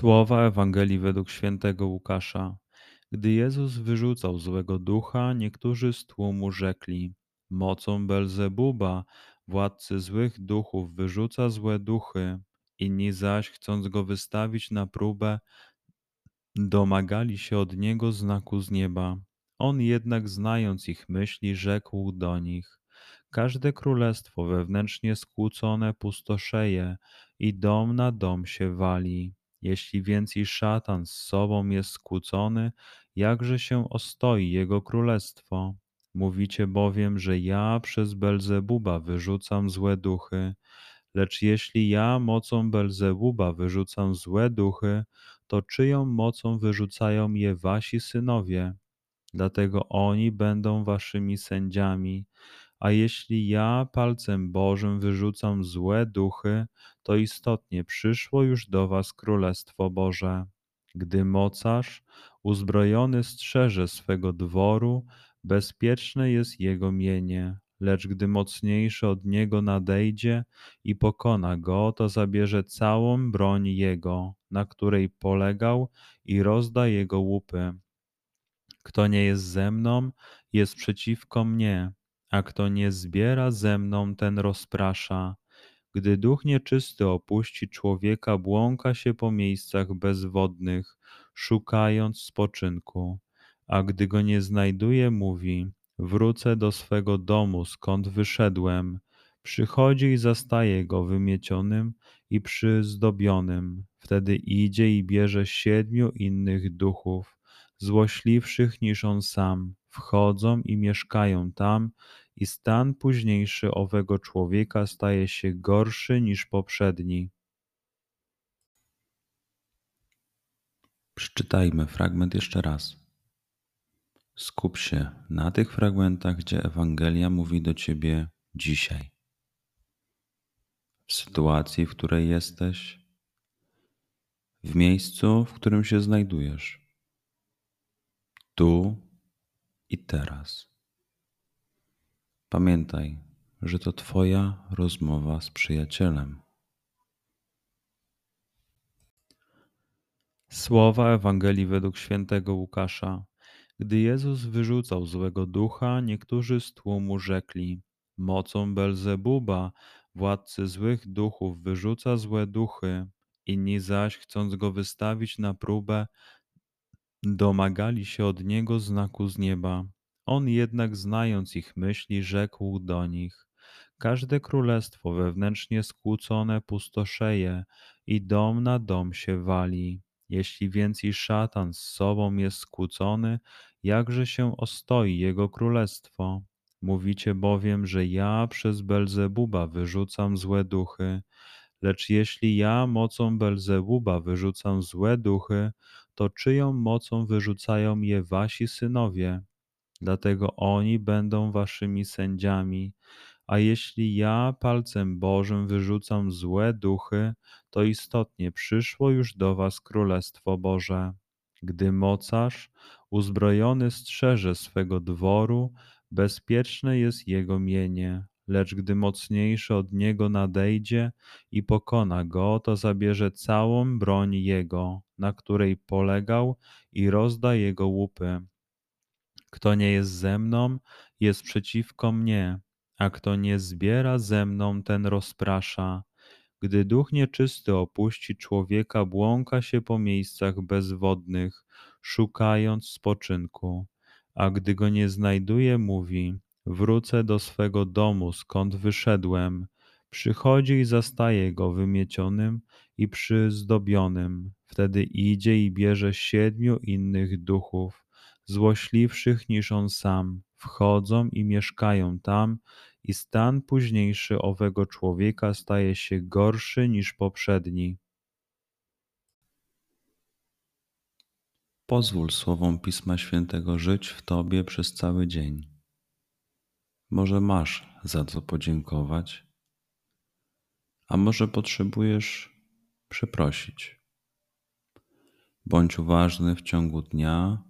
Słowa Ewangelii według świętego Łukasza. Gdy Jezus wyrzucał złego ducha, niektórzy z tłumu rzekli: Mocą Belzebuba, władcy złych duchów, wyrzuca złe duchy. Inni zaś, chcąc go wystawić na próbę, domagali się od niego znaku z nieba. On jednak, znając ich myśli, rzekł do nich: Każde królestwo wewnętrznie skłócone pustoszeje i dom na dom się wali. Jeśli więc i szatan z sobą jest skłócony, jakże się ostoi jego królestwo? Mówicie bowiem, że ja przez Belzebuba wyrzucam złe duchy. Lecz jeśli ja mocą Belzebuba wyrzucam złe duchy, to czyją mocą wyrzucają je wasi synowie? Dlatego oni będą waszymi sędziami. A jeśli ja palcem Bożym wyrzucam złe duchy, to istotnie przyszło już do was Królestwo Boże. Gdy mocarz uzbrojony strzeże swego dworu, bezpieczne jest jego mienie, lecz gdy mocniejszy od niego nadejdzie i pokona go, to zabierze całą broń jego, na której polegał i rozda jego łupy. Kto nie jest ze mną, jest przeciwko mnie a kto nie zbiera ze mną, ten rozprasza. Gdy duch nieczysty opuści człowieka, błąka się po miejscach bezwodnych, szukając spoczynku, a gdy go nie znajduje, mówi: Wrócę do swego domu, skąd wyszedłem. Przychodzi i zastaje go wymiecionym i przyzdobionym. Wtedy idzie i bierze siedmiu innych duchów, złośliwszych niż on sam, wchodzą i mieszkają tam, i stan późniejszy owego człowieka staje się gorszy niż poprzedni. Przeczytajmy fragment jeszcze raz. Skup się na tych fragmentach, gdzie Ewangelia mówi do ciebie dzisiaj. W sytuacji, w której jesteś, w miejscu, w którym się znajdujesz, tu i teraz. Pamiętaj, że to Twoja rozmowa z przyjacielem. Słowa Ewangelii według świętego Łukasza. Gdy Jezus wyrzucał złego ducha, niektórzy z tłumu rzekli: Mocą Belzebuba, władcy złych duchów, wyrzuca złe duchy. Inni zaś, chcąc go wystawić na próbę, domagali się od niego znaku z nieba. On jednak, znając ich myśli, rzekł do nich: Każde królestwo wewnętrznie skłócone pustoszeje i dom na dom się wali. Jeśli więc i szatan z sobą jest skłócony, jakże się ostoi jego królestwo? Mówicie bowiem, że ja przez Belzebuba wyrzucam złe duchy. Lecz jeśli ja mocą Belzebuba wyrzucam złe duchy, to czyją mocą wyrzucają je wasi synowie? Dlatego oni będą waszymi sędziami. A jeśli ja palcem Bożym wyrzucam złe duchy, to istotnie przyszło już do was Królestwo Boże. Gdy mocarz uzbrojony strzeże swego dworu, bezpieczne jest jego mienie, lecz gdy mocniejszy od niego nadejdzie i pokona go, to zabierze całą broń jego, na której polegał i rozda jego łupy. Kto nie jest ze mną, jest przeciwko mnie, a kto nie zbiera ze mną, ten rozprasza. Gdy duch nieczysty opuści człowieka, błąka się po miejscach bezwodnych, szukając spoczynku, a gdy go nie znajduje, mówi: Wrócę do swego domu, skąd wyszedłem. Przychodzi i zastaje go wymiecionym i przyzdobionym. Wtedy idzie i bierze siedmiu innych duchów, złośliwszych niż on sam, wchodzą i mieszkają tam, i stan późniejszy owego człowieka staje się gorszy niż poprzedni. Pozwól słowom Pisma Świętego żyć w Tobie przez cały dzień. Może masz za co podziękować, a może potrzebujesz przeprosić. Bądź uważny w ciągu dnia